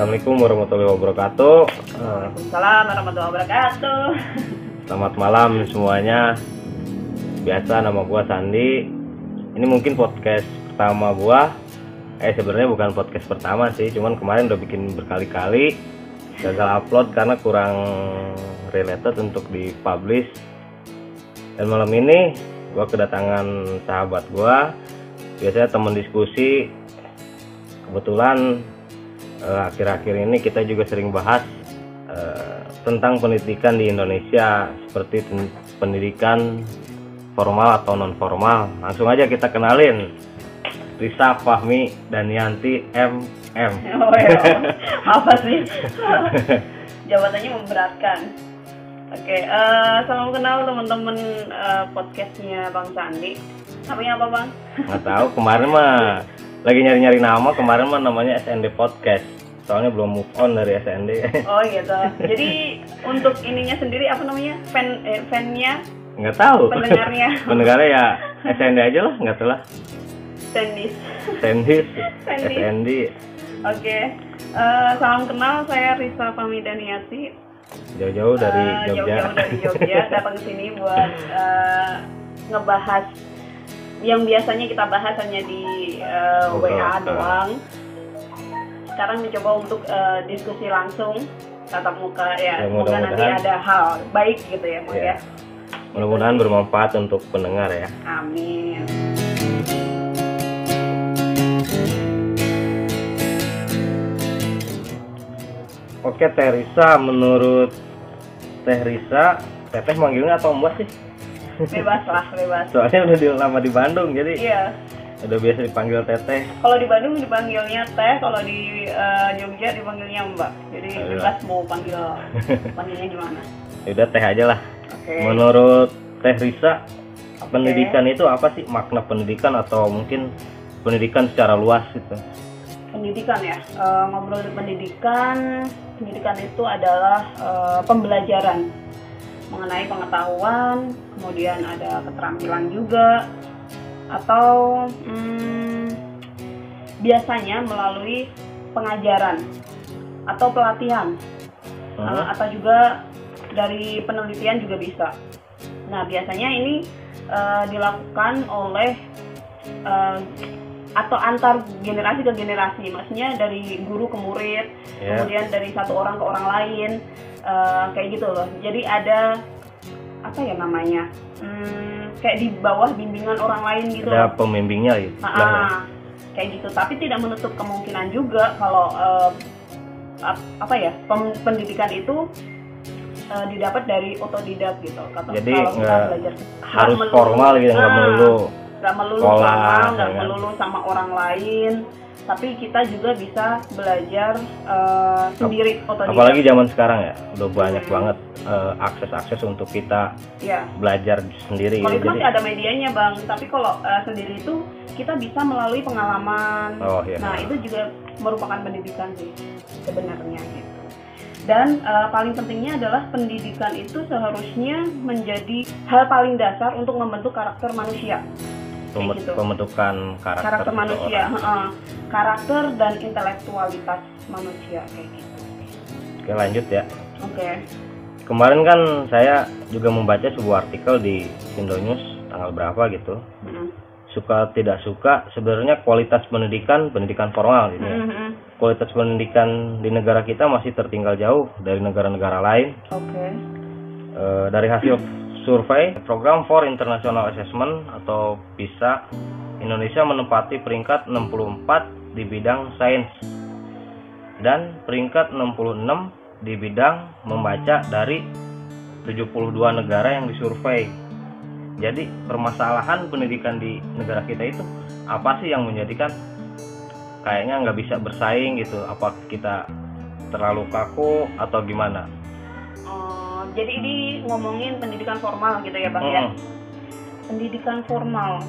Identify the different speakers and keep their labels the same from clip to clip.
Speaker 1: Assalamualaikum warahmatullahi wabarakatuh.
Speaker 2: Waalaikumsalam warahmatullahi wabarakatuh.
Speaker 1: Selamat malam semuanya. Biasa nama gua Sandi. Ini mungkin podcast pertama gua. Eh sebenarnya bukan podcast pertama sih, cuman kemarin udah bikin berkali-kali gagal upload karena kurang related untuk dipublish. Dan malam ini gua kedatangan sahabat gua. Biasanya teman diskusi. Kebetulan akhir-akhir ini kita juga sering bahas eh, tentang pendidikan di Indonesia seperti pendidikan formal atau non formal. Langsung aja kita kenalin Risa Fahmi dan Yanti MM.
Speaker 2: Oh, ya. Apa sih? Jabatannya memberatkan. Oke, eh, salam kenal teman-teman eh, podcastnya Bang Sandi. Namanya apa Bang?
Speaker 1: Nggak tahu kemarin mah lagi nyari-nyari nama kemarin mah namanya SND Podcast. Soalnya belum move on dari SND.
Speaker 2: Oh gitu. Jadi untuk ininya sendiri apa namanya? Fan eh, fannya
Speaker 1: Nggak tahu.
Speaker 2: Pendengarnya.
Speaker 1: Pendengarnya ya SND aja lah, nggak tahu lah.
Speaker 2: Sandis.
Speaker 1: SND,
Speaker 2: SND. Oke. Eh, salam kenal saya Risa Fahmi Daniati.
Speaker 1: Jauh-jauh dari
Speaker 2: Eh,
Speaker 1: Jogja.
Speaker 2: jauh-jauh dari Jogja datang ke sini buat eh, ngebahas yang biasanya kita bahas hanya di eh,
Speaker 1: Betul.
Speaker 2: WA doang. Sekarang mencoba untuk eh, diskusi langsung tatap muka
Speaker 1: Ya,
Speaker 2: ya. Semoga nanti ada hal baik gitu ya, Bang
Speaker 1: Ya.
Speaker 2: ya.
Speaker 1: Mudah-mudahan bermanfaat untuk pendengar ya.
Speaker 2: Amin.
Speaker 1: Oke Teh Risa, menurut Teh Risa, Teteh manggilnya atau Mbak sih?
Speaker 2: Bebas lah, bebas.
Speaker 1: Soalnya udah di, lama di Bandung, jadi
Speaker 2: Iya.
Speaker 1: udah biasa dipanggil Teteh.
Speaker 2: Kalau di Bandung dipanggilnya Teh, kalau di eh, Jogja dipanggilnya Mbak. Jadi
Speaker 1: Ayolah.
Speaker 2: bebas mau panggil panggilnya gimana.
Speaker 1: Udah Teh aja lah.
Speaker 2: Oke.
Speaker 1: Menurut Teh Risa, pendidikan itu apa sih? Makna pendidikan atau mungkin pendidikan secara luas gitu?
Speaker 2: pendidikan ya Eh, ngobrol pendidikan pendidikan itu adalah eh, pembelajaran mengenai pengetahuan kemudian ada keterampilan juga atau hmm, biasanya melalui pengajaran atau pelatihan? Eh, atau juga dari penelitian juga bisa nah biasanya ini eh, dilakukan oleh eh, atau antar generasi ke generasi maksudnya dari guru ke murid
Speaker 1: Ya.
Speaker 2: kemudian dari satu orang ke orang lain eh, kayak gitu loh jadi ada apa ya namanya Hmm, kayak di bawah bimbingan orang lain gitu
Speaker 1: Ada
Speaker 2: loh.
Speaker 1: pembimbingnya gitu.
Speaker 2: Ah,
Speaker 1: istilahnya.
Speaker 2: ah, kayak gitu tapi tidak menutup kemungkinan juga kalau ap- apa ya pendidikan itu eh, didapat dari otodidak gitu kata
Speaker 1: Jadi nggak Harus
Speaker 2: melulu-
Speaker 1: formal gitu, nggak
Speaker 2: Ah,
Speaker 1: melulu.
Speaker 2: nggak melulu
Speaker 1: sekolah,
Speaker 2: sama nggak
Speaker 1: ya kan?
Speaker 2: melulu sama orang lain tapi kita juga bisa belajar eh, sendiri otodidak
Speaker 1: Apalagi zaman sekarang ya, udah banyak
Speaker 2: Hmm.
Speaker 1: banget eh, akses-akses untuk kita
Speaker 2: ya
Speaker 1: belajar sendiri.
Speaker 2: kalau
Speaker 1: gitu.
Speaker 2: itu masih ada medianya bang tapi kalau eh, sendiri itu kita bisa melalui pengalaman
Speaker 1: Oh, iya.
Speaker 2: nah itu juga merupakan pendidikan sih sebenarnya gitu dan eh, paling pentingnya adalah pendidikan itu seharusnya menjadi hal paling dasar untuk membentuk karakter manusia
Speaker 1: Pem-
Speaker 2: gitu.
Speaker 1: pembentukan karakter,
Speaker 2: karakter manusia heeh. karakter dan intelektualitas manusia kayak gitu
Speaker 1: Oke lanjut ya.
Speaker 2: oke
Speaker 1: Kemarin kan saya juga membaca sebuah artikel di Indonews tanggal berapa gitu.
Speaker 2: Mm.
Speaker 1: Suka tidak suka sebenarnya kualitas pendidikan pendidikan formal gitu ya.
Speaker 2: Mhm.
Speaker 1: Kualitas pendidikan di negara kita masih tertinggal jauh dari negara-negara lain.
Speaker 2: oke
Speaker 1: Eh, dari hasil survei Program for International Assessment atau PISA Indonesia menempati peringkat 64 di bidang sains dan peringkat 66 di bidang membaca dari 72 negara yang disurvei. Jadi permasalahan pendidikan di negara kita itu apa sih yang menjadikan kayaknya nggak bisa bersaing gitu? Apa kita terlalu kaku atau gimana?
Speaker 2: Oh, jadi ini ngomongin pendidikan formal gitu ya bang ya?
Speaker 1: Mm-mm.
Speaker 2: pendidikan formal.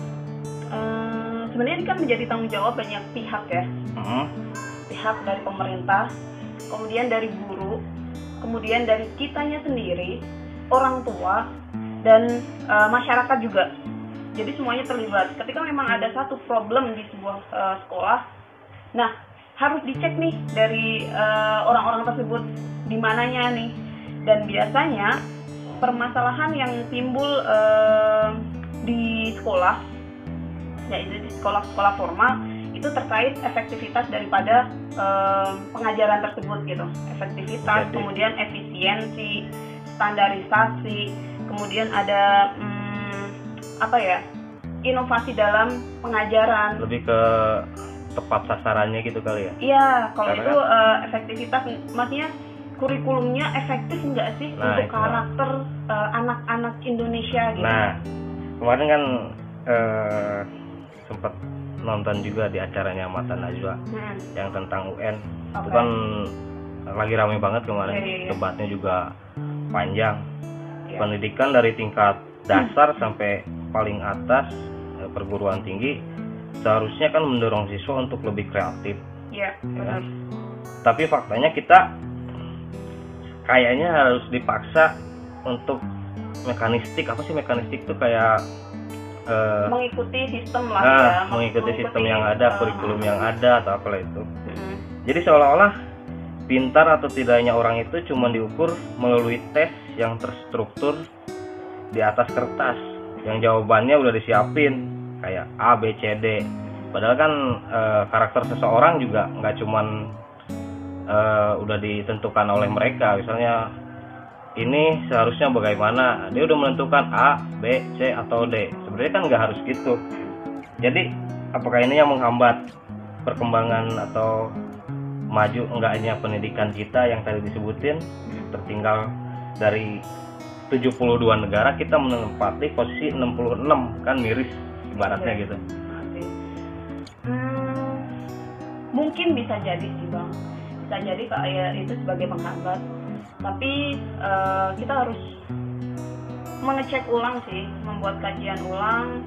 Speaker 2: Eh, sebenarnya ini kan menjadi tanggung jawab banyak pihak ya.
Speaker 1: Mm-mm.
Speaker 2: pihak dari pemerintah kemudian dari guru kemudian dari kitanya sendiri orang tua dan eh, masyarakat juga. Jadi semuanya terlibat. Ketika memang ada satu problem di sebuah eh, sekolah nah harus dicek nih dari orang-orang tersebut di mananya nih dan biasanya permasalahan yang timbul eh, di sekolah yaitu di sekolah-sekolah formal itu terkait efektivitas daripada eh, pengajaran tersebut gitu. Efektivitas
Speaker 1: Jadi-
Speaker 2: kemudian efisiensi standarisasi kemudian ada hmm, apa ya inovasi dalam pengajaran.
Speaker 1: Lebih ke tepat sasarannya gitu kali ya?
Speaker 2: Iya, kalau
Speaker 1: Karena
Speaker 2: itu eh, efektivitas, maksudnya kurikulumnya efektif nggak sih
Speaker 1: Nah,
Speaker 2: untuk
Speaker 1: itu.
Speaker 2: karakter eh, anak-anak Indonesia gitu?
Speaker 1: nah kemarin kan eh, sempat nonton juga di acaranya Mata Najwa
Speaker 2: Hmm,
Speaker 1: yang tentang UN itu
Speaker 2: Oke.
Speaker 1: kan lagi rame banget kemarin
Speaker 2: Iya, iya, iya.
Speaker 1: debatnya juga panjang
Speaker 2: Iya.
Speaker 1: pendidikan dari tingkat dasar sampai paling atas eh, perguruan tinggi seharusnya kan mendorong siswa untuk lebih kreatif
Speaker 2: Iya, benar.
Speaker 1: tapi faktanya kita kayaknya harus dipaksa untuk mekanistik apa sih mekanistik tuh kayak eh,
Speaker 2: Mengikuti sistem lah
Speaker 1: ah,
Speaker 2: ya.
Speaker 1: mengikuti sistem yang ada kurikulum yang ada atau apalah itu.
Speaker 2: Mm,
Speaker 1: jadi seolah-olah pintar atau tidaknya orang itu cuma diukur melalui tes yang terstruktur di atas kertas yang jawabannya udah disiapin kayak A B C D. Padahal kan eh, karakter seseorang juga nggak cuman eh, udah ditentukan oleh mereka. Misalnya ini seharusnya bagaimana? Dia udah menentukan A B C atau D. Sebenarnya kan nggak harus gitu. Jadi apakah ini yang menghambat perkembangan atau maju enggaknya pendidikan kita yang tadi disebutin? Tertinggal dari 72 negara kita menempati posisi 66 kan miris ibaratnya
Speaker 2: Oke.
Speaker 1: gitu.
Speaker 2: Hmm, mungkin bisa jadi sih bang, bisa jadi kayak itu sebagai penghambat. Tapi eh, kita harus mengecek ulang sih, membuat kajian ulang.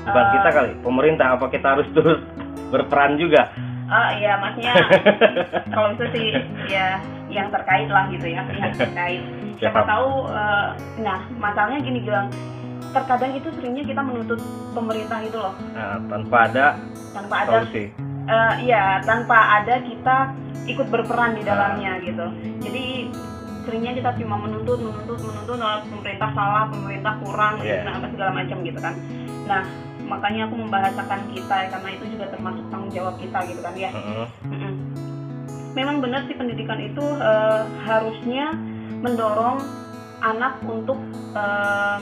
Speaker 1: bukan
Speaker 2: Eh,
Speaker 1: kita kali pemerintah apa kita harus terus berperan juga
Speaker 2: Ah iya maksudnya kalau itu sih ya yang terkait lah gitu ya yang terkait. Siapa
Speaker 1: Siapa?
Speaker 2: tahu eh, nah masalahnya gini bilang terkadang itu seringnya kita menuntut pemerintah itu loh
Speaker 1: Nah, tanpa ada
Speaker 2: tanpa ada
Speaker 1: solusi
Speaker 2: eh, iya tanpa ada kita ikut berperan di dalamnya gitu. Jadi seringnya kita cuma menuntut menuntut menuntut oh, pemerintah salah pemerintah kurang
Speaker 1: Iya.
Speaker 2: nah, apa segala macam gitu kan. Nah makanya aku membahasakan kita karena itu juga termasuk tanggung jawab kita gitu kan ya. Mm-mm. Memang benar sih pendidikan itu eh, harusnya mendorong anak untuk eh,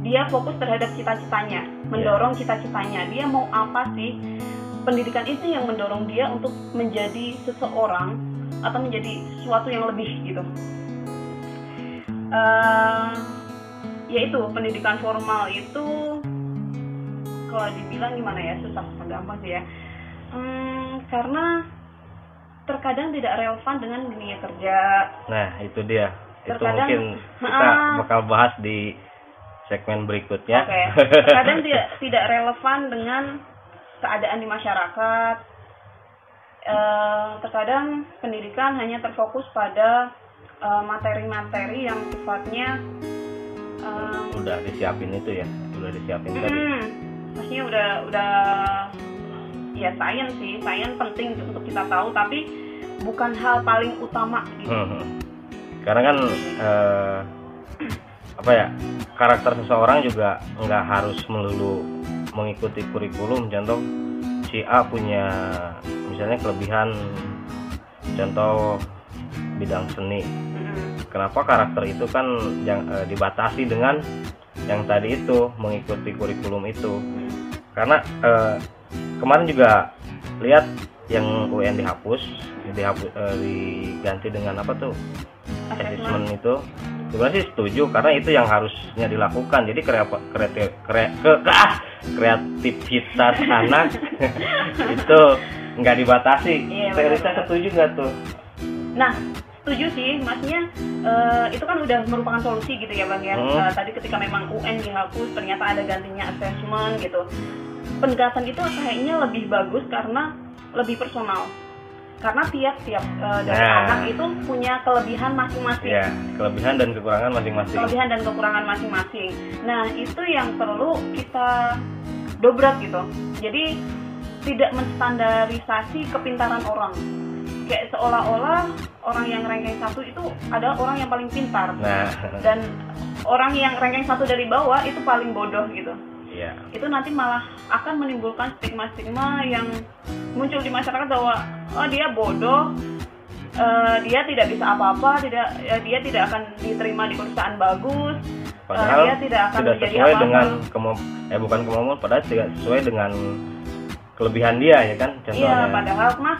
Speaker 2: dia fokus terhadap cita-citanya, mendorong cita-citanya. Dia mau apa sih? Pendidikan itu yang mendorong dia untuk menjadi seseorang atau menjadi sesuatu yang lebih gitu. Eh, yaitu pendidikan formal itu kalau dibilang gimana ya susah susah gampang sih ya. Hmm, karena terkadang tidak relevan dengan dunia kerja.
Speaker 1: nah itu dia itu
Speaker 2: Terkadang-
Speaker 1: mungkin kita
Speaker 2: Ah.
Speaker 1: bakal bahas di segmen berikutnya
Speaker 2: Oke. Terkadang tidak tidak relevan dengan keadaan di masyarakat. Eh, terkadang pendidikan hanya terfokus pada eh, materi-materi yang sifatnya eh,
Speaker 1: udah disiapin itu ya udah disiapin tadi
Speaker 2: Hmm, maksudnya udah udah ya sains sih, sains penting untuk kita tahu, tapi bukan hal paling utama gitu.
Speaker 1: Hmm. Karena kan eh, apa ya karakter seseorang juga nggak harus melulu mengikuti kurikulum. Contoh si A punya misalnya kelebihan contoh bidang seni. Kenapa karakter itu kan yang eh, dibatasi dengan yang tadi itu mengikuti kurikulum itu? Karena eh, kemarin juga lihat yang UN dihapus, dihapus eh, diganti dengan apa tuh? Assessment itu sebenarnya sih setuju karena itu yang harusnya dilakukan jadi kreatif kreatif kre, ke, ke- ah, kreativitas anak itu nggak dibatasi
Speaker 2: Iya, benar.
Speaker 1: setuju nggak tuh
Speaker 2: Nah, setuju sih, maksudnya eh, itu kan udah merupakan solusi gitu ya bang ya.
Speaker 1: Hmm.
Speaker 2: Eh, tadi ketika memang UN dihapus, ternyata ada gantinya assessment gitu. Pendekatan itu kayaknya lebih bagus karena lebih personal. Karena tiap-tiap eh, dari
Speaker 1: Nah.
Speaker 2: anak itu punya kelebihan masing-masing.
Speaker 1: ya kelebihan dan kekurangan masing-masing
Speaker 2: kelebihan dan kekurangan masing-masing. Nah, itu yang perlu kita dobrak gitu. Jadi tidak menstandarisasi kepintaran orang kayak seolah-olah orang yang ranking satu itu adalah orang yang paling pintar
Speaker 1: nah
Speaker 2: dan orang yang ranking satu dari bawah itu paling bodoh gitu
Speaker 1: iya.
Speaker 2: Itu nanti malah akan menimbulkan stigma-stigma yang muncul di masyarakat bahwa oh dia bodoh eh, dia tidak bisa apa-apa tidak ya, dia tidak akan diterima di perusahaan bagus
Speaker 1: padahal
Speaker 2: dia tidak akan
Speaker 1: tidak
Speaker 2: menjadi
Speaker 1: sesuai
Speaker 2: apa-apa.
Speaker 1: dengan kemamp eh bukan kemampuan padahal tidak sesuai dengan kelebihan dia ya kan
Speaker 2: Iya,
Speaker 1: contohnya.
Speaker 2: padahal mah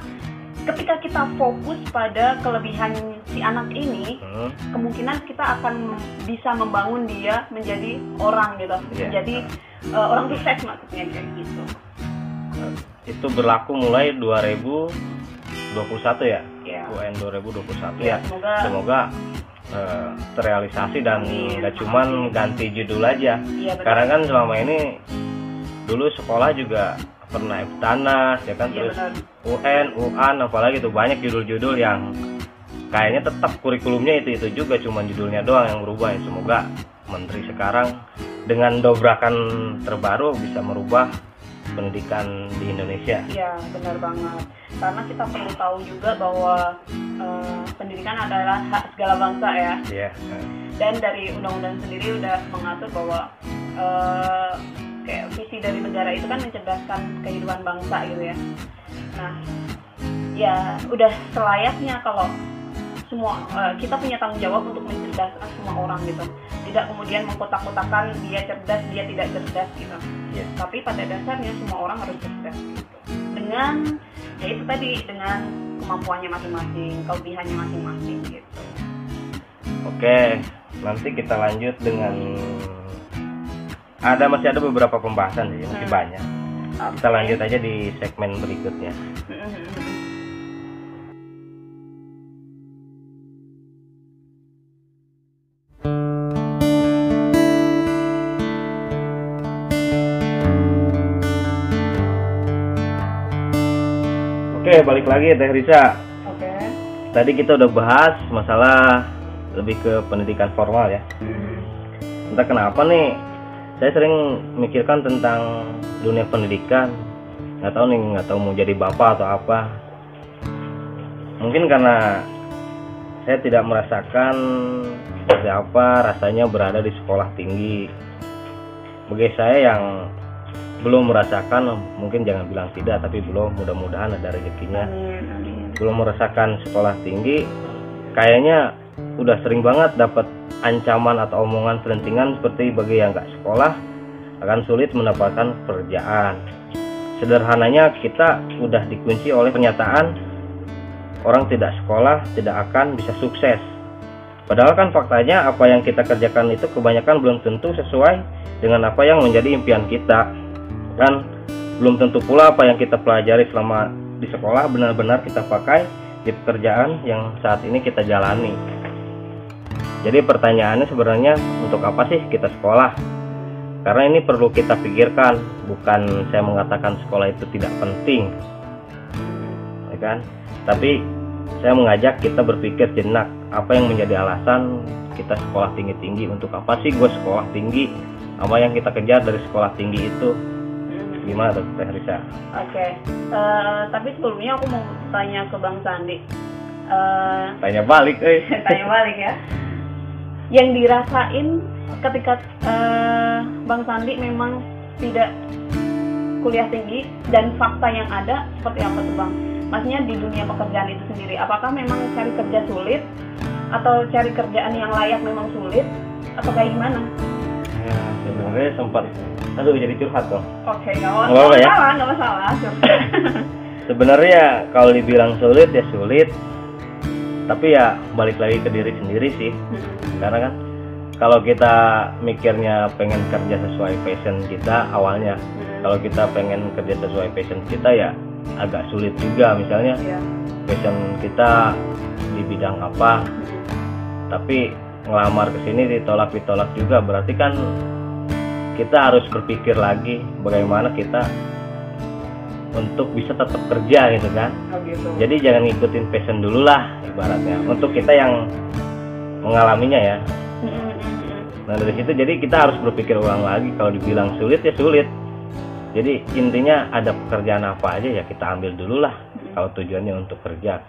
Speaker 2: ketika kita fokus pada kelebihan si anak ini,
Speaker 1: Hmm,
Speaker 2: kemungkinan kita akan bisa membangun dia menjadi orang gitu,
Speaker 1: Iya.
Speaker 2: menjadi uh, orang sukses maksudnya kayak gitu.
Speaker 1: itu berlaku mulai 2021 ya
Speaker 2: Ya.
Speaker 1: UN 2021
Speaker 2: Ya,
Speaker 1: ya
Speaker 2: semoga
Speaker 1: semoga eh, terrealisasi dan nggak cuman ganti judul aja
Speaker 2: iya benar.
Speaker 1: karena kan selama ini dulu sekolah juga pernah Eptanas ya kan
Speaker 2: Iya
Speaker 1: terus
Speaker 2: benar.
Speaker 1: UN, UAN apalagi tuh banyak judul-judul yang kayaknya tetap kurikulumnya itu itu juga cuman judulnya doang yang berubah ya semoga menteri sekarang dengan dobrakan terbaru bisa merubah pendidikan di Indonesia
Speaker 2: Iya, benar banget. Karena kita perlu tahu juga bahwa uh, pendidikan adalah hak segala bangsa ya.
Speaker 1: ya
Speaker 2: dan dari undang-undang sendiri udah mengatur bahwa eh, kayak visi dari negara itu kan mencerdaskan kehidupan bangsa gitu ya. Nah, ya udah selayaknya kalau semua eh, kita punya tanggung jawab untuk mencerdaskan semua orang gitu. Tidak kemudian mengkotak-kotakan dia cerdas, dia tidak cerdas gitu.
Speaker 1: Iya.
Speaker 2: Tapi pada dasarnya semua orang harus cerdas gitu. Dengan ya itu tadi dengan kemampuannya masing-masing, kelebihannya masing-masing gitu.
Speaker 1: Oke, nanti kita lanjut dengan ada masih ada beberapa pembahasan sih, masih
Speaker 2: Hmm.
Speaker 1: banyak. Kita
Speaker 2: Oke.
Speaker 1: lanjut aja di segmen berikutnya. Oke, balik lagi Teh Risa.
Speaker 2: Oke.
Speaker 1: Tadi kita udah bahas masalah lebih ke pendidikan formal ya. Entah kenapa nih, saya sering mikirkan tentang dunia pendidikan. Nggak tahu nih, nggak tahu mau jadi bapak atau apa. Mungkin karena saya tidak merasakan seperti apa rasanya berada di sekolah tinggi. Bagi saya yang belum merasakan, mungkin jangan bilang tidak, tapi belum. Mudah-mudahan ada rezekinya
Speaker 2: Amin, amin.
Speaker 1: belum merasakan sekolah tinggi kayaknya udah sering banget dapat ancaman atau omongan selentingan seperti bagi yang nggak sekolah akan sulit mendapatkan pekerjaan sederhananya kita udah dikunci oleh pernyataan orang tidak sekolah tidak akan bisa sukses padahal kan faktanya apa yang kita kerjakan itu kebanyakan belum tentu sesuai dengan apa yang menjadi impian kita dan belum tentu pula apa yang kita pelajari selama di sekolah benar-benar kita pakai di pekerjaan yang saat ini kita jalani. Jadi pertanyaannya sebenarnya untuk apa sih kita sekolah? Karena ini perlu kita pikirkan, bukan saya mengatakan sekolah itu tidak penting, ya kan? Tapi saya mengajak kita berpikir jenak apa yang menjadi alasan kita sekolah tinggi-tinggi untuk apa sih gue sekolah tinggi? Apa yang kita kejar dari sekolah tinggi itu? Gimana tuh Teh Risa?
Speaker 2: Oke. Eh, tapi sebelumnya aku mau tanya ke Bang Sandi. Eh,
Speaker 1: Tanya balik, eh.
Speaker 2: tanya balik ya. Yang dirasain ketika eh, Bang Sandi memang tidak kuliah tinggi dan fakta yang ada seperti apa tuh Bang? Maksudnya di dunia pekerjaan itu sendiri, apakah memang cari kerja sulit atau cari kerjaan yang layak memang sulit atau kayak gimana?
Speaker 1: Ya, sebenarnya sempat aduh jadi curhat dong.
Speaker 2: Oke, nggak
Speaker 1: Nggak apa-apa
Speaker 2: nggak
Speaker 1: ya?
Speaker 2: masalah, nggak masalah.
Speaker 1: Sebenarnya kalau dibilang sulit ya sulit. Tapi ya balik lagi ke diri sendiri sih. Karena kan kalau kita mikirnya pengen kerja sesuai passion kita awalnya, kalau kita pengen kerja sesuai passion kita ya agak sulit juga misalnya
Speaker 2: Iya.
Speaker 1: passion kita di bidang apa tapi ngelamar ke sini ditolak ditolak juga berarti kan kita harus berpikir lagi bagaimana kita untuk bisa tetap kerja gitu kan.
Speaker 2: Oh gitu.
Speaker 1: jadi jangan ngikutin passion dulu lah ibaratnya. Untuk kita yang mengalaminya ya. Nah dari situ jadi kita harus berpikir ulang lagi. Kalau dibilang sulit ya sulit. Jadi intinya ada pekerjaan apa aja ya kita ambil dulu lah. Kalau tujuannya untuk kerja.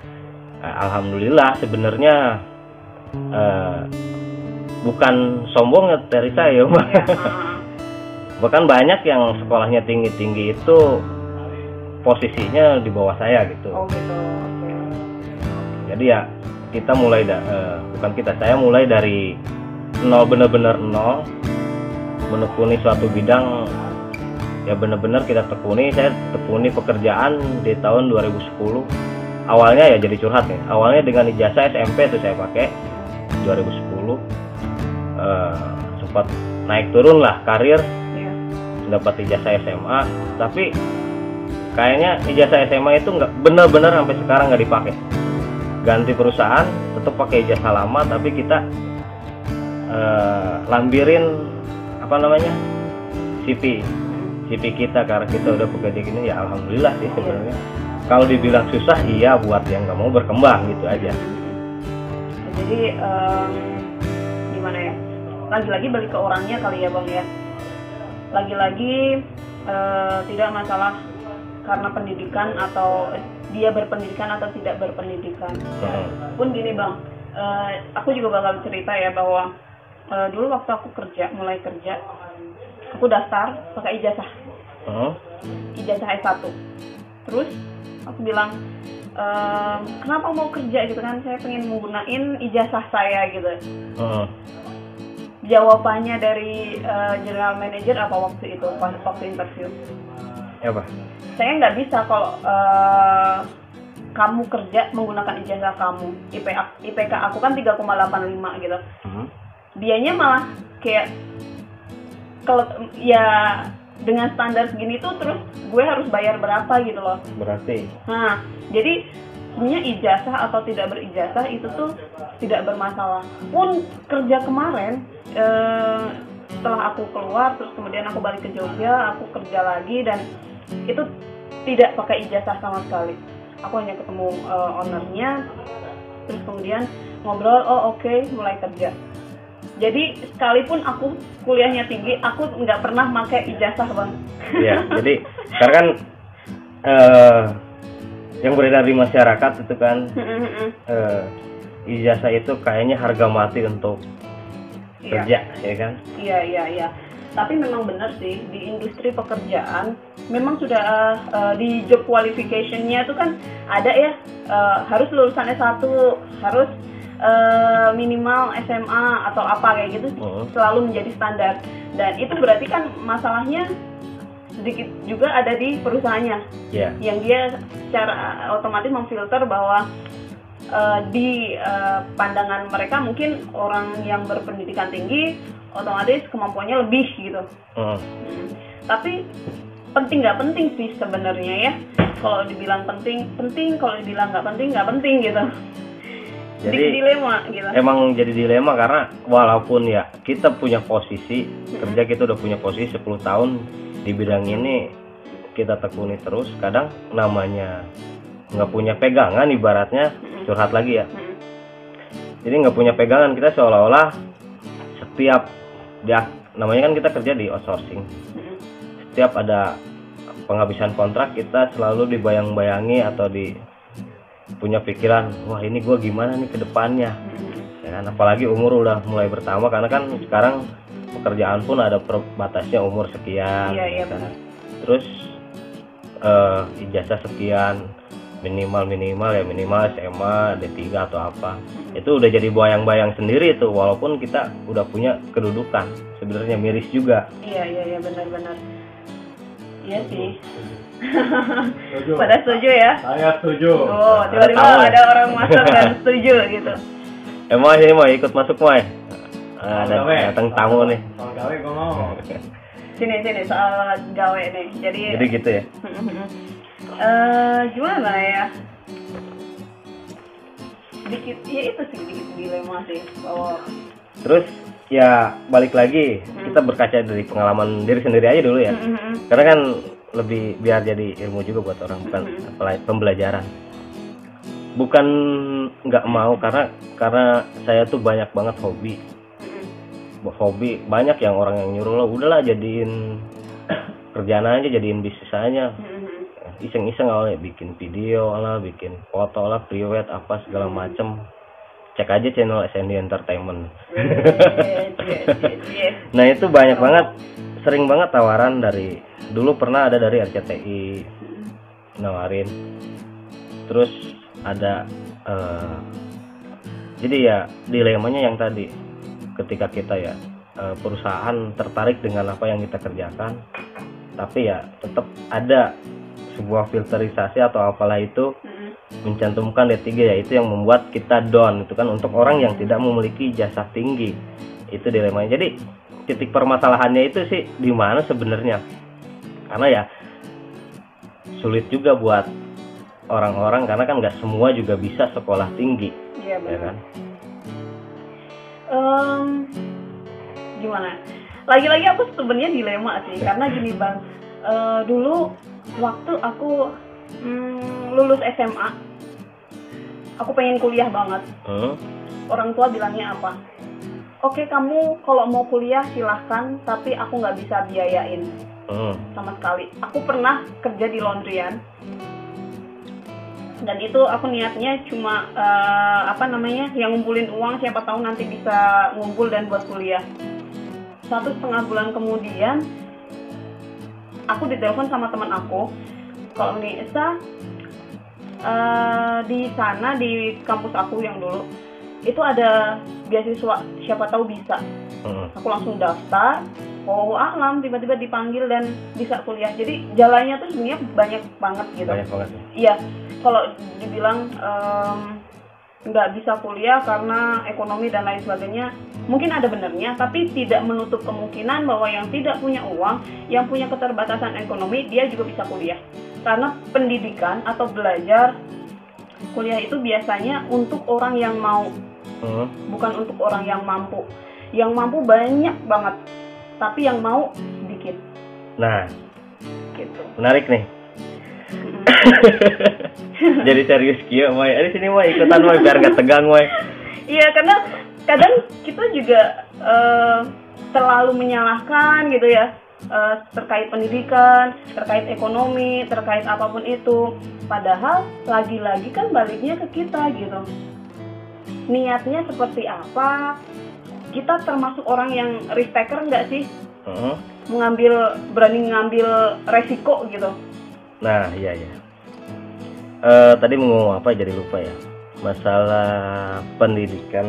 Speaker 1: Eh, alhamdulillah sebenarnya eh, bukan sombong ya dari saya Mbak. Bahkan banyak yang sekolahnya tinggi tinggi itu posisinya di bawah saya gitu.
Speaker 2: Oh gitu.
Speaker 1: Jadi ya kita mulai da- eh, bukan kita saya mulai dari nol bener-bener nol menekuni suatu bidang ya bener-bener kita tekuni. Saya tekuni pekerjaan di tahun 2010 awalnya ya jadi curhat nih awalnya dengan ijazah SMP itu saya pakai 2010 eh, sempat naik turun lah karir dapat ijazah SMA tapi kayaknya ijazah SMA itu nggak bener-bener sampai sekarang nggak dipakai. Ganti perusahaan tetap pakai ijazah lama tapi kita eh, lambirin apa namanya CV CV kita karena kita udah bekerja gini ya alhamdulillah sih sebenarnya. Kalau dibilang susah iya buat yang nggak mau berkembang gitu aja.
Speaker 2: Jadi em, gimana ya? Lagi-lagi balik ke orangnya kali ya bang ya lagi-lagi eh, tidak masalah karena pendidikan atau eh, dia berpendidikan atau tidak berpendidikan
Speaker 1: Heeh.
Speaker 2: pun gini bang eh, aku juga bakal cerita ya bahwa eh, dulu waktu aku kerja mulai kerja aku daftar pakai ijazah
Speaker 1: Heeh.
Speaker 2: ijazah S1 terus aku bilang ehm, kenapa mau kerja gitu kan saya pengen menggunakan ijazah saya gitu
Speaker 1: Heeh.
Speaker 2: Jawabannya dari eh, general manager apa waktu itu pas waktu interview?
Speaker 1: Ya, apa?
Speaker 2: Saya nggak bisa kalau eh, kamu kerja menggunakan ijazah kamu IP, IPK aku kan 3,85 gitu.
Speaker 1: Heeh.
Speaker 2: dianya malah kayak kalau ya dengan standar segini tuh terus gue harus bayar berapa gitu loh.
Speaker 1: Berarti?
Speaker 2: Nah, jadi sebenarnya ijazah atau tidak berijazah itu tuh tidak bermasalah. Pun kerja kemarin eh, setelah aku keluar terus kemudian aku balik ke Jogja, aku kerja lagi dan itu tidak pakai ijazah sama sekali. Aku hanya ketemu eh, ownernya, terus kemudian ngobrol, oh oke mulai kerja. Jadi sekalipun aku kuliahnya tinggi, aku nggak pernah pakai ijazah bang.
Speaker 1: Iya, jadi karena kan eh yang beredar di masyarakat itu kan eh, ijazah itu kayaknya harga mati untuk
Speaker 2: Iya.
Speaker 1: kerja, ya kan?
Speaker 2: Iya iya iya. Tapi memang benar sih di industri pekerjaan memang sudah eh, di job qualification-nya itu kan ada ya eh, harus lulusan S1, harus eh, minimal SMA atau apa kayak gitu
Speaker 1: Hmm.
Speaker 2: selalu menjadi standar. Dan itu berarti kan masalahnya sedikit juga ada di perusahaannya
Speaker 1: Iya.
Speaker 2: yang dia secara otomatis memfilter bahwa eh, di eh, pandangan mereka mungkin orang yang berpendidikan tinggi otomatis kemampuannya lebih gitu. Hmm. Tapi penting nggak penting sih sebenarnya ya. Kalau dibilang penting penting, kalau dibilang nggak penting nggak penting gitu. Jadi dilema gitu.
Speaker 1: emang jadi dilema karena walaupun ya kita punya posisi kerja kita udah punya posisi 10 tahun di bidang ini kita tekuni terus kadang namanya nggak punya pegangan ibaratnya curhat lagi ya jadi nggak punya pegangan kita seolah-olah setiap ya namanya kan kita kerja di outsourcing setiap ada penghabisan kontrak kita selalu dibayang-bayangi atau di punya pikiran wah ini gue gimana nih ke depannya
Speaker 2: Hmm.
Speaker 1: Ya kan apalagi umur udah mulai bertambah karena kan sekarang pekerjaan pun ada batasnya umur sekian
Speaker 2: Iya iya
Speaker 1: kan.
Speaker 2: benar.
Speaker 1: terus eh, ijazah sekian minimal minimal ya minimal SMA D3 atau apa itu udah jadi bayang-bayang sendiri tuh walaupun kita udah punya kedudukan sebenarnya miris juga
Speaker 2: Iya iya iya benar-benar. Iya sih.
Speaker 3: Setuju.
Speaker 2: Pada setuju ya.
Speaker 3: Saya setuju.
Speaker 2: Oh, tiba-tiba
Speaker 1: ya.
Speaker 2: ada orang masuk dan setuju gitu.
Speaker 1: Emang ini mau ikut masuk Moy ada
Speaker 3: Gawe.
Speaker 1: datang tamu nih
Speaker 3: Soal gawe gue mau.
Speaker 2: Sini sini soal gawe nih. Jadi,
Speaker 1: jadi gitu ya
Speaker 2: eh gimana ya? Dikit, ya itu sih dikit dilema sih bahwa
Speaker 1: terus ya balik lagi kita berkaca dari pengalaman diri sendiri aja dulu ya karena kan lebih biar jadi ilmu juga buat orang bukan apalagi pembelajaran bukan nggak mau karena karena saya tuh banyak banget hobi. Hobi banyak yang orang yang nyuruh lo udahlah jadiin kerjaan aja jadiin bisnis aja. Iseng-iseng awalnya bikin video lah bikin foto lah priwet apa segala macem. Cek aja channel SND Entertainment. Nah itu banyak banget sering banget tawaran dari dulu pernah ada dari RCTI nawarin. Terus ada eh, jadi ya dilemanya yang tadi ketika kita ya eh, perusahaan tertarik dengan apa yang kita kerjakan tapi ya tetap ada sebuah filterisasi atau apalah itu mencantumkan D3 yaitu yang membuat kita down itu kan untuk orang yang tidak memiliki jasa tinggi itu dilemanya. Jadi titik permasalahannya itu sih di mana sebenarnya? Karena ya sulit juga buat orang-orang karena kan nggak semua juga bisa sekolah tinggi
Speaker 2: Iya
Speaker 1: ya
Speaker 2: benar.
Speaker 1: kan
Speaker 2: Em, gimana? Lagi-lagi aku sebenarnya dilema sih karena gini bang, Eh, dulu waktu aku mm, lulus SMA, aku pengen kuliah banget.
Speaker 1: Hmm,
Speaker 2: Orang tua bilangnya apa? Oke kamu kalau mau kuliah silahkan, tapi aku nggak bisa biayain
Speaker 1: hmm,
Speaker 2: sama sekali. Aku pernah kerja di laundryan dan itu aku niatnya cuma eh, apa namanya yang ngumpulin uang siapa tahu nanti bisa ngumpul dan buat kuliah. Satu setengah bulan kemudian aku ditelepon sama teman aku kalau Nisa eh, di sana di kampus aku yang dulu itu ada beasiswa siapa tahu bisa.
Speaker 1: Hmm.
Speaker 2: aku langsung daftar oh alam tiba-tiba dipanggil dan bisa kuliah. Jadi jalannya tuh sebenarnya banyak banget gitu.
Speaker 1: Banyak banget ya.
Speaker 2: iya kalau dibilang nggak bisa kuliah karena ekonomi dan lain sebagainya mungkin ada benernya tapi tidak menutup kemungkinan bahwa yang tidak punya uang yang punya keterbatasan ekonomi dia juga bisa kuliah. Karena pendidikan atau belajar kuliah itu biasanya untuk orang yang mau
Speaker 1: Hmm,
Speaker 2: bukan untuk orang yang mampu. Yang mampu banyak banget tapi yang mau sedikit
Speaker 1: nah.
Speaker 2: Gitu.
Speaker 1: Menarik nih. jadi serius kia Moy ada sini Moy ikutan Moy biar nggak tegang Moy
Speaker 2: Iya karena kadang kita juga eh, terlalu menyalahkan gitu ya eh, terkait pendidikan, terkait ekonomi, terkait apa pun itu. Padahal lagi-lagi kan baliknya ke kita gitu. Niatnya seperti apa? Kita termasuk orang yang risk taker nggak sih?
Speaker 1: Hmm.
Speaker 2: Mengambil berani ngambil resiko gitu.
Speaker 1: Nah, iya ya. Eh tadi mau ngomong apa jadi lupa ya. Masalah pendidikan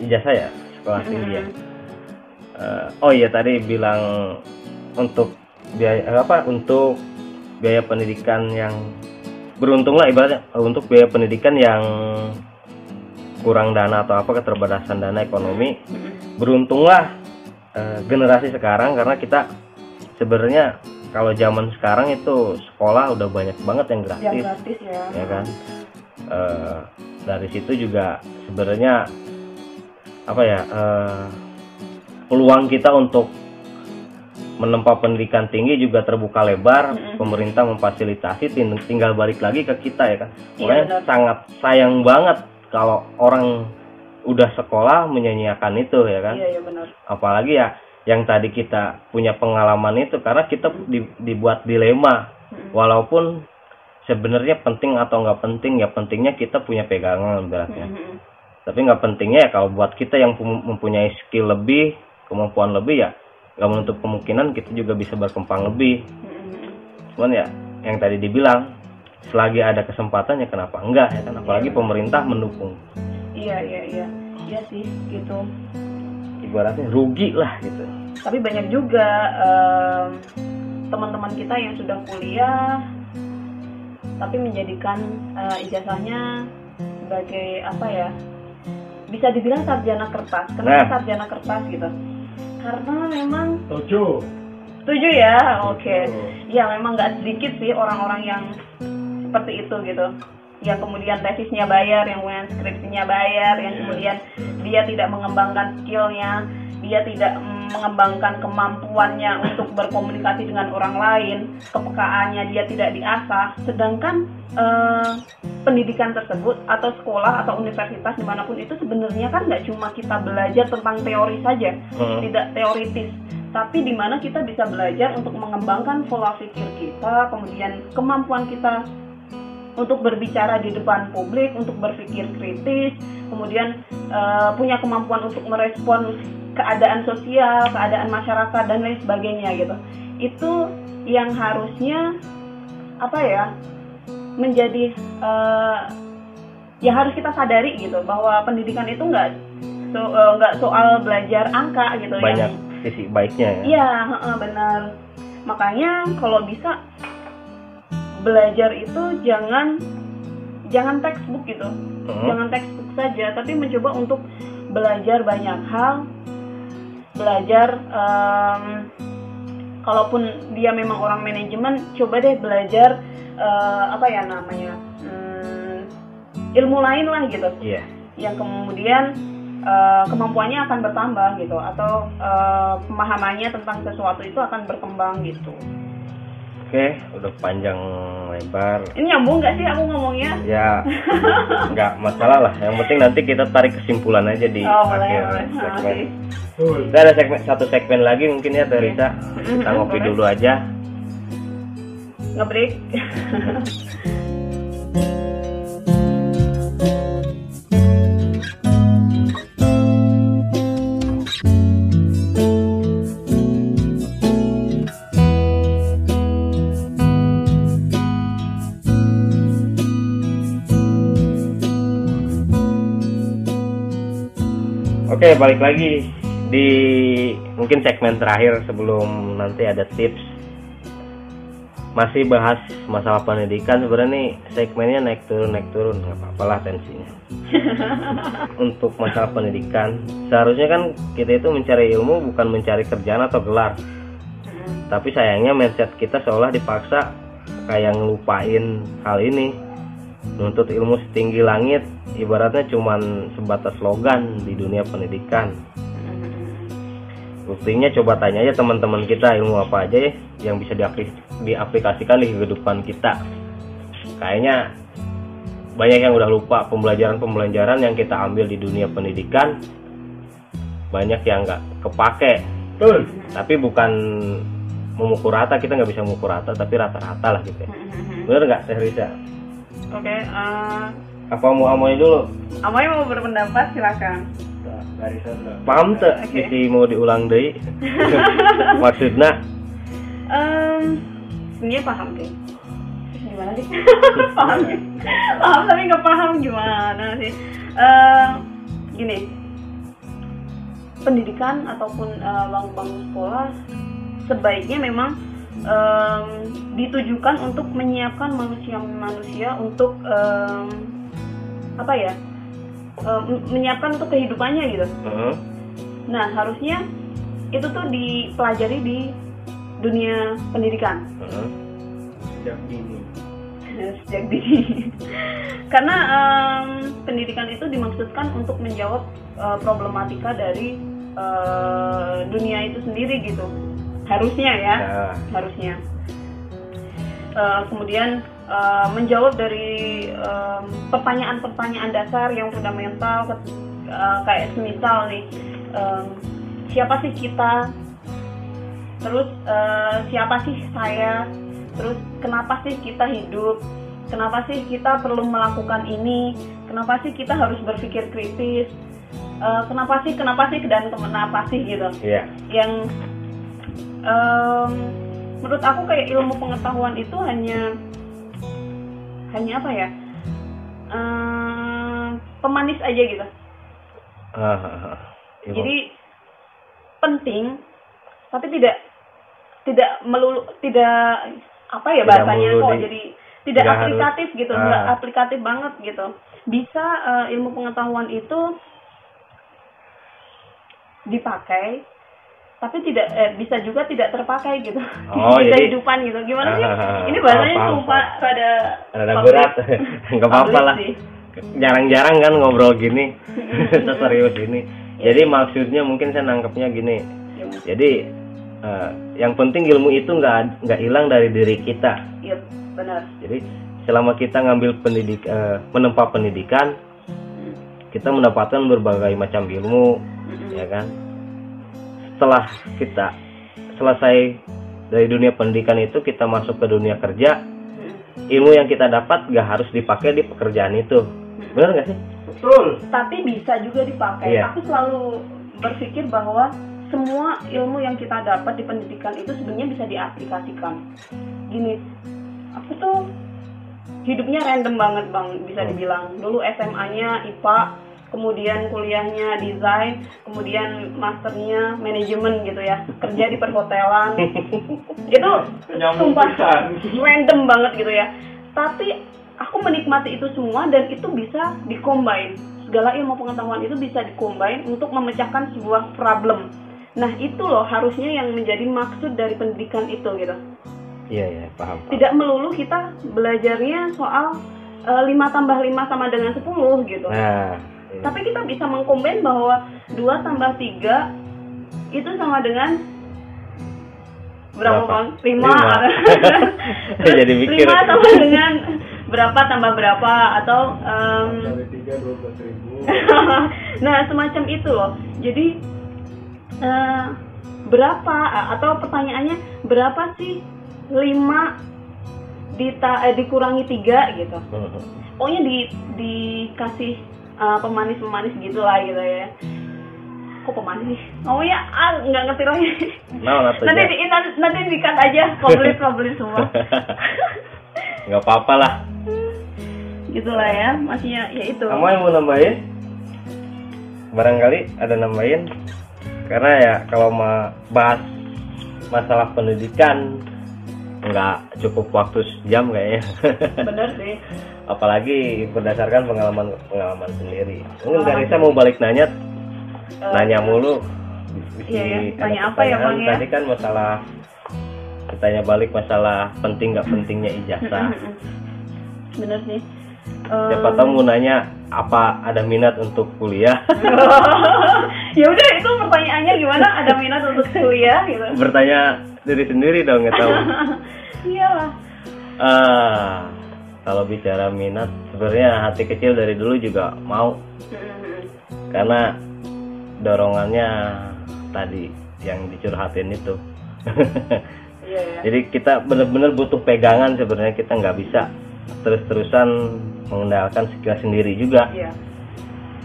Speaker 1: ijazah ya, sekolah tinggi ya. Eh, oh iya tadi bilang untuk biaya eh, apa untuk biaya pendidikan yang beruntung lah ibaratnya untuk biaya pendidikan yang kurang dana atau apa keterbatasan dana ekonomi beruntunglah eh, generasi sekarang karena kita sebenarnya kalau zaman sekarang itu sekolah udah banyak banget yang
Speaker 2: Yang
Speaker 1: gratis
Speaker 2: gratis ya.
Speaker 1: ya kan Eh, dari situ juga sebenarnya apa ya eh, peluang kita untuk menempa pendidikan tinggi juga terbuka lebar
Speaker 2: Mm-mm.
Speaker 1: pemerintah memfasilitasi ting- tinggal balik lagi ke kita ya kan
Speaker 2: Iya,
Speaker 1: Makanya sangat sayang banget kalau orang udah sekolah menyanyiakan itu ya kan
Speaker 2: Iya, iya benar.
Speaker 1: apalagi ya yang tadi kita punya pengalaman itu karena kita di- dibuat dilema
Speaker 2: Mm-mm.
Speaker 1: walaupun sebenarnya penting atau nggak penting ya pentingnya kita punya pegangan beratnya
Speaker 2: Mm-mm.
Speaker 1: tapi nggak pentingnya ya kalau buat kita yang mempunyai skill lebih kemampuan lebih ya nggak menutup kemungkinan kita juga bisa berkembang lebih
Speaker 2: Mm-mm.
Speaker 1: cuman ya yang tadi dibilang selagi ada kesempatan ya kenapa enggak ya kan apalagi pemerintah mendukung
Speaker 2: Iya, iya, iya. Iya sih, gitu.
Speaker 1: Ibaratnya rugi lah gitu
Speaker 2: Tapi banyak juga em, teman-teman kita yang sudah kuliah tapi menjadikan eh, ijazahnya sebagai apa ya? Bisa dibilang sarjana kertas. Kenapa
Speaker 1: Nah.
Speaker 2: sarjana kertas gitu? Karena memang
Speaker 3: Tujuh.
Speaker 2: setuju ya, oke.
Speaker 3: Tujuh.
Speaker 2: Ya memang nggak sedikit sih orang-orang yang seperti itu gitu. Yang kemudian tesisnya bayar, yang kemudian skripsinya bayar, yang
Speaker 3: Iya.
Speaker 2: kemudian dia tidak mengembangkan skillnya, dia tidak mengembangkan kemampuannya untuk berkomunikasi dengan orang lain, kepekaannya dia tidak diasah. Sedangkan eh, pendidikan tersebut atau sekolah atau universitas di mana pun itu sebenarnya kan nggak cuma kita belajar tentang teori saja,
Speaker 1: Hmm.
Speaker 2: tidak teoritis, tapi di mana kita bisa belajar untuk mengembangkan pola pikir kita, kemudian kemampuan kita untuk berbicara di depan publik, untuk berpikir kritis, kemudian eh, punya kemampuan untuk merespon keadaan sosial, keadaan masyarakat dan lain sebagainya gitu. Itu yang harusnya apa ya menjadi eh, ya harus kita sadari gitu bahwa pendidikan itu nggak so, eh, nggak soal belajar angka gitu
Speaker 1: banyak
Speaker 2: yang
Speaker 1: sisi baiknya ya
Speaker 2: Iya, heeh, benar. Makanya kalau bisa belajar itu jangan jangan textbook gitu.
Speaker 1: Mhm.
Speaker 2: Jangan textbook saja, tapi mencoba untuk belajar banyak hal. Belajar em, kalaupun dia memang orang manajemen, coba deh belajar eh, apa ya namanya? hmm, ilmu lain lah gitu
Speaker 1: iya
Speaker 2: yang kemudian eh, kemampuannya akan bertambah gitu atau eh, pemahamannya tentang sesuatu itu akan berkembang gitu.
Speaker 1: Oke udah panjang lebar
Speaker 2: Ini nyambung nggak sih aku ngomongnya?
Speaker 1: ya nggak masalah lah yang penting nanti kita tarik kesimpulan aja di
Speaker 2: Oh,
Speaker 1: akhir
Speaker 2: boleh. Ah,
Speaker 1: segmen
Speaker 2: oke.
Speaker 3: Betul.
Speaker 1: kita ada segmen satu segmen lagi mungkin ya Teresa kita ngopi dulu aja
Speaker 2: Ngebreak.
Speaker 1: Oke, balik lagi di mungkin segmen terakhir sebelum nanti ada tips. Masih bahas masalah pendidikan sebenarnya nih segmennya naik turun naik turun nggak apa-apa lah tensinya. Untuk masalah pendidikan, seharusnya kan kita itu mencari ilmu bukan mencari kerjaan atau gelar. Tapi sayangnya mindset kita seolah dipaksa kayak ngelupain hal ini. Nuntut ilmu setinggi langit ibaratnya cuman sebatas slogan di dunia pendidikan. Buktinya coba tanya aja teman-teman kita ilmu apa aja ya yang bisa diapli- diaplikasikan di kehidupan kita. Kayaknya banyak yang udah lupa pembelajaran-pembelajaran yang kita ambil di dunia pendidikan banyak yang nggak kepake
Speaker 3: Betul.
Speaker 1: tapi bukan memukul rata kita nggak bisa memukul rata tapi rata-rata lah gitu ya bener nggak Teh Risa
Speaker 2: Oke, eh,
Speaker 1: apa mau amoi dulu
Speaker 2: Amoy mau berpendapat silakan.
Speaker 1: Paham tuh
Speaker 2: Oke.
Speaker 1: Isi mau diulang deh maksudnya
Speaker 2: Em, sebenarnya paham deh. Gimana sih? paham ya? Paham tapi nggak paham gimana sih? Eh, gini, pendidikan ataupun eh, bangun-bangun sekolah sebaiknya memang em, ditujukan untuk menyiapkan manusia-manusia untuk em, apa ya? em, menyiapkan untuk kehidupannya gitu.
Speaker 1: Heeh.
Speaker 2: Nah, harusnya itu tuh dipelajari di dunia pendidikan
Speaker 1: Heeh.
Speaker 3: Sejak dini.
Speaker 2: sejak dini. Karena em, pendidikan itu dimaksudkan untuk menjawab eh, problematika dari eh, dunia itu sendiri gitu. Harusnya ya,
Speaker 1: Nah,
Speaker 2: harusnya. Eh, kemudian eh, menjawab dari pertanyaan-pertanyaan dasar yang fundamental eh, kayak semisal nih em, siapa sih kita? Terus eh, siapa sih saya? Terus kenapa sih kita hidup? Kenapa sih kita perlu melakukan ini? Kenapa sih kita harus berpikir kritis? Eh, kenapa sih kenapa sih dan kenapa sih gitu?
Speaker 1: Iya.
Speaker 2: Yang em, menurut aku kayak ilmu pengetahuan itu hanya hanya apa ya em, pemanis aja gitu
Speaker 1: ah. Iya,
Speaker 2: jadi penting tapi tidak tidak melulu tidak apa ya
Speaker 1: Tidak
Speaker 2: bahasanya kok
Speaker 1: di-
Speaker 2: jadi tidak,
Speaker 1: tidak harus-
Speaker 2: aplikatif gitu
Speaker 1: Ah.
Speaker 2: nggak aplikatif banget gitu bisa eh, ilmu pengetahuan itu dipakai tapi tidak eh, bisa juga tidak terpakai gitu.
Speaker 1: Oh,
Speaker 2: di kehidupan gitu. Gimana sih?
Speaker 1: Ah,
Speaker 2: ini bahasanya
Speaker 1: paham,
Speaker 2: sumpah Rada public-
Speaker 1: berat. Nggak apa-apa lah. jarang-jarang kan ngobrol gini. Serius ini. Jadi maksudnya mungkin saya nangkepnya gini.
Speaker 2: Ya,
Speaker 1: jadi eh, yang penting ilmu itu nggak nggak hilang dari diri kita.
Speaker 2: Iya benar.
Speaker 1: Jadi selama kita ngambil pendidik eh, menempa pendidikan kita mendapatkan berbagai macam ilmu
Speaker 2: Mm-mm.
Speaker 1: ya kan setelah kita selesai dari dunia pendidikan itu kita masuk ke dunia kerja ilmu yang kita dapat gak harus dipakai di pekerjaan itu benar nggak sih
Speaker 3: Betul.
Speaker 2: tapi bisa juga dipakai.
Speaker 1: Iya.
Speaker 2: Aku selalu berpikir bahwa semua ilmu yang kita dapat di pendidikan itu sebenarnya bisa diaplikasikan. Gini, aku tuh hidupnya random banget bang, bisa
Speaker 1: Hmm.
Speaker 2: dibilang. Dulu SMA-nya IPA, kemudian kuliahnya desain, kemudian masternya manajemen gitu ya, kerja di perhotelan. itu sumpah random banget gitu ya. Tapi aku menikmati itu semua dan itu bisa dikombin. Segala ilmu pengetahuan itu bisa dikombin untuk memecahkan sebuah problem. Nah itu loh harusnya yang menjadi maksud dari pendidikan itu gitu.
Speaker 1: iya iya paham, paham.
Speaker 2: Tidak melulu kita belajarnya soal eh, 5 tambah 5 sama dengan 10 gitu.
Speaker 1: nah.
Speaker 2: Tapi kita bisa mengkombin bahwa 2 tambah 3 itu sama dengan berapa bang? 5
Speaker 1: Lima. Jadi mikir.
Speaker 2: 5 sama dengan berapa tambah berapa atau
Speaker 3: ribu.
Speaker 2: nah semacam itu loh jadi eh, berapa atau pertanyaannya berapa sih 5 dita, eh, dikurangi tiga gitu
Speaker 1: Mhm.
Speaker 2: pokoknya di dikasih uh, pemanis-pemanis gitu lah gitu ya. Kok pemanis? Sih oh ya ah, nggak ngerti lagi.
Speaker 1: Atau
Speaker 2: nanti di, nanti, nanti dikat aja publish publish semua.
Speaker 1: Nggak apa-apa lah.
Speaker 2: Gitulah ya maksudnya ya itu.
Speaker 1: Kamu yang mau nambahin? Barangkali ada nambahin. Karena ya kalau mau bahas masalah pendidikan nggak cukup waktu sejam kayaknya.
Speaker 2: Bener sih
Speaker 1: apalagi berdasarkan pengalaman pengalaman sendiri. Mungkin
Speaker 2: Pengalaman.
Speaker 1: Garisa mau balik nanya
Speaker 2: Eh,
Speaker 1: nanya mulu. Bisa
Speaker 2: Iya, ya.
Speaker 1: ada
Speaker 2: Tanya apa ya. Bang, ya?
Speaker 1: tadi kan masalah bertanya balik masalah penting nggak pentingnya ijazah.
Speaker 2: Bener sih.
Speaker 1: Siapa
Speaker 2: Em,
Speaker 1: tahu mau nanya apa ada minat untuk kuliah?
Speaker 2: Ya udah itu pertanyaannya gimana? Ada minat untuk kuliah gitu.
Speaker 1: Bertanya diri sendiri dong nggak tahu.
Speaker 2: Iyalah.
Speaker 1: Ah kalau bicara minat sebenarnya hati kecil dari dulu juga mau. Karena dorongannya tadi yang dicurhatin itu.
Speaker 2: Iya ya
Speaker 1: jadi kita benar-benar butuh pegangan sebenarnya kita nggak bisa terus-terusan mengandalkan skill sendiri juga.
Speaker 2: Iya.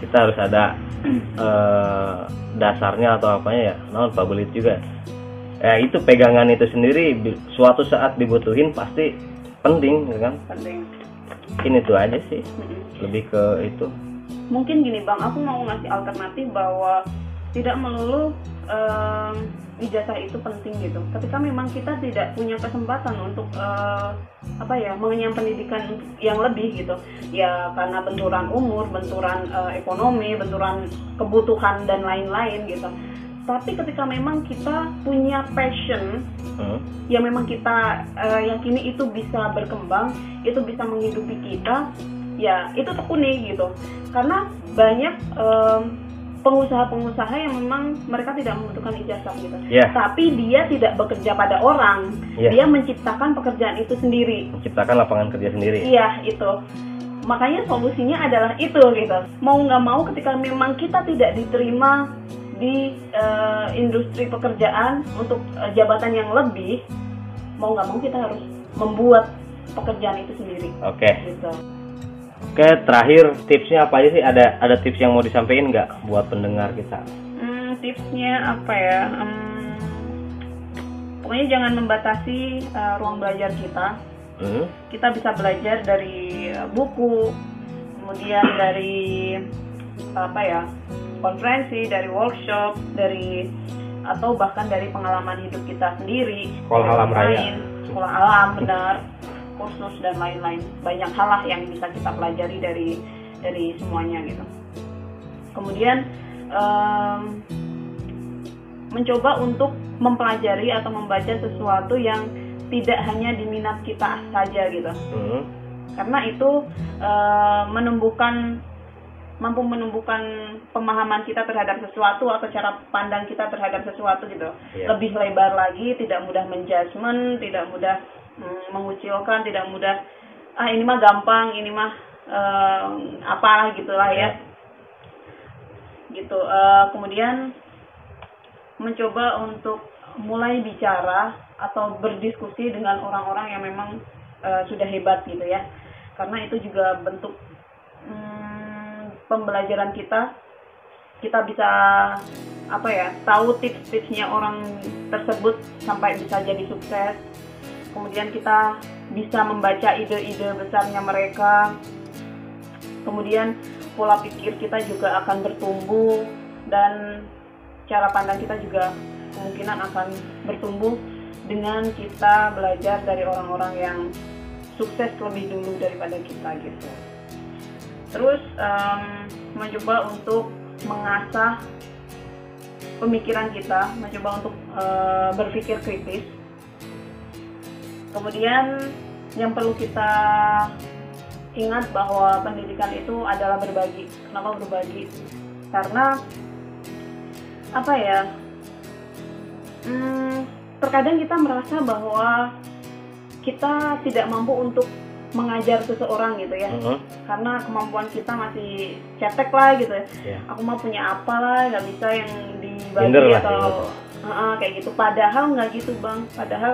Speaker 1: Kita harus ada eh, dasarnya atau apanya ya non pabelit juga. Ya itu pegangan itu sendiri suatu saat dibutuhin pasti penting ya kan?
Speaker 2: Penting
Speaker 1: mungkin itu aja sih.
Speaker 2: Mm-mm.
Speaker 1: lebih ke itu.
Speaker 2: Mungkin gini bang aku mau ngasih alternatif bahwa tidak melulu em, ijazah itu penting gitu. Ketika memang kita tidak punya kesempatan untuk eh, apa ya mengenyam pendidikan yang lebih gitu. Ya karena benturan umur benturan eh, ekonomi benturan kebutuhan dan lain-lain gitu tapi ketika memang kita punya passion
Speaker 1: Hmm.
Speaker 2: yang memang kita eh, yakini itu bisa berkembang, itu bisa menghidupi kita, ya itu tekuni gitu. Karena banyak em, pengusaha-pengusaha yang memang mereka tidak membutuhkan ijazah gitu.
Speaker 1: Ya.
Speaker 2: Tapi dia tidak bekerja pada orang,
Speaker 1: Ya.
Speaker 2: dia menciptakan pekerjaan itu sendiri.
Speaker 1: menciptakan lapangan kerja sendiri
Speaker 2: Iya itu. Makanya solusinya adalah itu gitu. Mau nggak mau ketika memang kita tidak diterima di eh, industri pekerjaan untuk eh, jabatan yang lebih, mau nggak mau kita harus membuat pekerjaan itu sendiri.
Speaker 1: oke
Speaker 2: Gitu.
Speaker 1: oke terakhir tipsnya apa aja sih ada ada tips yang mau disampaikan nggak buat pendengar kita
Speaker 2: Hmm, tipsnya apa ya? Hmm, pokoknya jangan membatasi eh, ruang belajar kita.
Speaker 1: Hmm?
Speaker 2: kita bisa belajar dari uh, buku, kemudian dari apa ya konferensi, dari workshop, dari atau bahkan dari pengalaman hidup kita sendiri,
Speaker 1: Sekolah alam raya.
Speaker 2: sekolah alam benar, kursus dan lain-lain. Banyak hal lah yang bisa kita pelajari dari dari semuanya gitu. Kemudian em, mencoba untuk mempelajari atau membaca sesuatu yang tidak hanya di minat kita saja gitu
Speaker 1: Hmm?
Speaker 2: karena itu eh, menumbuhkan mampu menumbuhkan pemahaman kita terhadap sesuatu atau cara pandang kita terhadap sesuatu gitu.
Speaker 1: Iya.
Speaker 2: lebih lebar lagi tidak mudah menjudgment tidak mudah mm, mengucilkan tidak mudah ah ini mah gampang ini mah eh, apa gitulah ya. Gitu Eh, kemudian mencoba untuk mulai bicara atau berdiskusi dengan orang-orang yang memang eh, sudah hebat gitu ya. Karena itu juga bentuk pembelajaran kita kita bisa apa ya tahu tips-tipsnya orang tersebut sampai bisa jadi sukses kemudian kita bisa membaca ide-ide besarnya mereka kemudian pola pikir kita juga akan bertumbuh dan cara pandang kita juga kemungkinan akan bertumbuh dengan kita belajar dari orang-orang yang sukses lebih dulu daripada kita gitu. Terus um, mencoba untuk mengasah pemikiran kita, mencoba untuk uh, berpikir kritis. Kemudian yang perlu kita ingat bahwa pendidikan itu adalah berbagi. Kenapa berbagi? Karena apa ya? Hmm, terkadang kita merasa bahwa kita tidak mampu untuk mengajar seseorang gitu ya
Speaker 1: Mhm.
Speaker 2: karena kemampuan kita masih cetek lah gitu ya
Speaker 1: Iya.
Speaker 2: aku mau punya apa lah nggak bisa yang dibagi
Speaker 1: Minder lah,
Speaker 2: atau
Speaker 1: gitu.
Speaker 2: Heeh, kayak gitu padahal nggak gitu bang padahal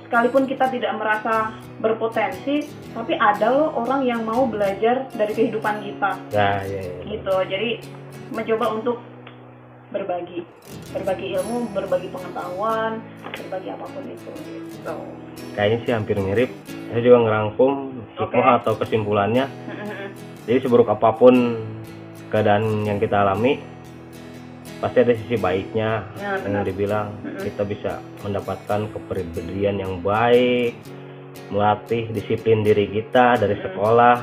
Speaker 2: sekalipun kita tidak merasa berpotensi tapi ada loh orang yang mau belajar dari kehidupan kita
Speaker 1: Nah, iya, iya.
Speaker 2: gitu jadi mencoba untuk berbagi berbagi ilmu berbagi pengetahuan berbagi apa pun itu gitu
Speaker 1: Kayaknya sih hampir mirip. Saya juga ngerangkum hikmah
Speaker 2: Oke.
Speaker 1: atau kesimpulannya. Jadi seburuk apa pun keadaan yang kita alami, pasti ada sisi baiknya.
Speaker 2: Ya,
Speaker 1: yang dibilang kita bisa mendapatkan kepribadian yang baik, melatih disiplin diri kita dari sekolah,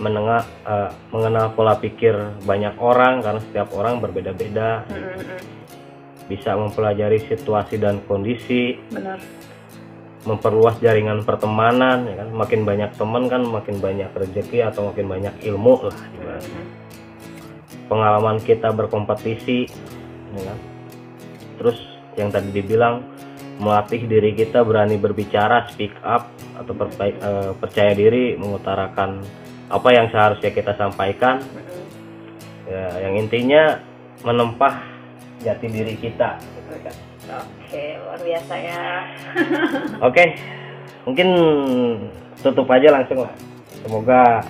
Speaker 1: menengah eh, mengenal pola pikir banyak orang karena setiap orang berbeda-beda, bisa mempelajari situasi dan kondisi,
Speaker 2: benar
Speaker 1: memperluas jaringan pertemanan, ya kan? Makin banyak teman kan makin banyak rezeki atau makin banyak ilmu lah. ibaratnya. Pengalaman kita berkompetisi, ya kan? Terus yang tadi dibilang melatih diri kita berani berbicara, speak up atau eh, percaya diri mengutarakan apa yang seharusnya kita sampaikan. Ya, yang intinya menempah jati diri kita. gitu kan.
Speaker 2: Oke luar biasa ya
Speaker 1: Oke, mungkin tutup aja langsung lah. Semoga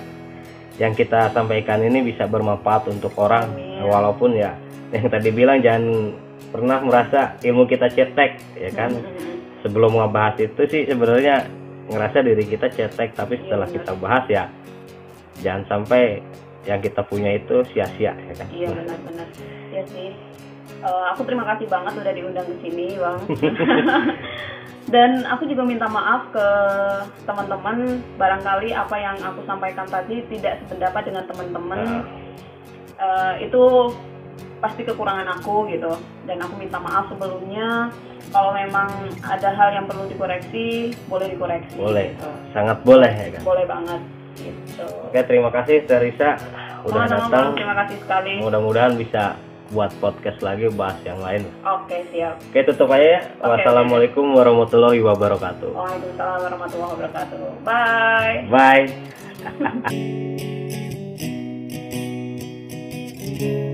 Speaker 1: yang kita sampaikan ini bisa bermanfaat untuk orang,
Speaker 2: Amin.
Speaker 1: walaupun ya yang tadi bilang jangan pernah merasa ilmu kita cetek, ya kan? Sebelum ngebahas itu sih sebenarnya ngerasa diri kita cetek, tapi setelah
Speaker 2: Iya,
Speaker 1: kita bahas ya jangan sampai yang kita punya itu sia-sia, ya kan?
Speaker 2: Iya benar-benar. Ya sih. Eh, aku terima kasih banget udah diundang ke sini, Bang. Dan aku juga minta maaf ke teman-teman barangkali apa yang aku sampaikan tadi tidak sependapat dengan teman-teman.
Speaker 1: Nah.
Speaker 2: Eh, itu pasti kekurangan aku gitu. Dan aku minta maaf sebelumnya kalau memang ada hal yang perlu dikoreksi, boleh dikoreksi.
Speaker 1: Boleh,
Speaker 2: gitu.
Speaker 1: sangat boleh ya kan?
Speaker 2: Boleh banget gitu.
Speaker 1: Oke, terima kasih Teresa udah
Speaker 2: Sama-sama,
Speaker 1: datang.
Speaker 2: Terima kasih sekali.
Speaker 1: Mudah-mudahan bisa buat podcast lagi bahas yang lain.
Speaker 2: Oke, siap.
Speaker 1: Oke tutup aja ya.
Speaker 2: Oke,
Speaker 1: Wassalamualaikum warahmatullahi wabarakatuh.
Speaker 2: Waalaikumsalam warahmatullahi wabarakatuh. Bye.
Speaker 1: Bye.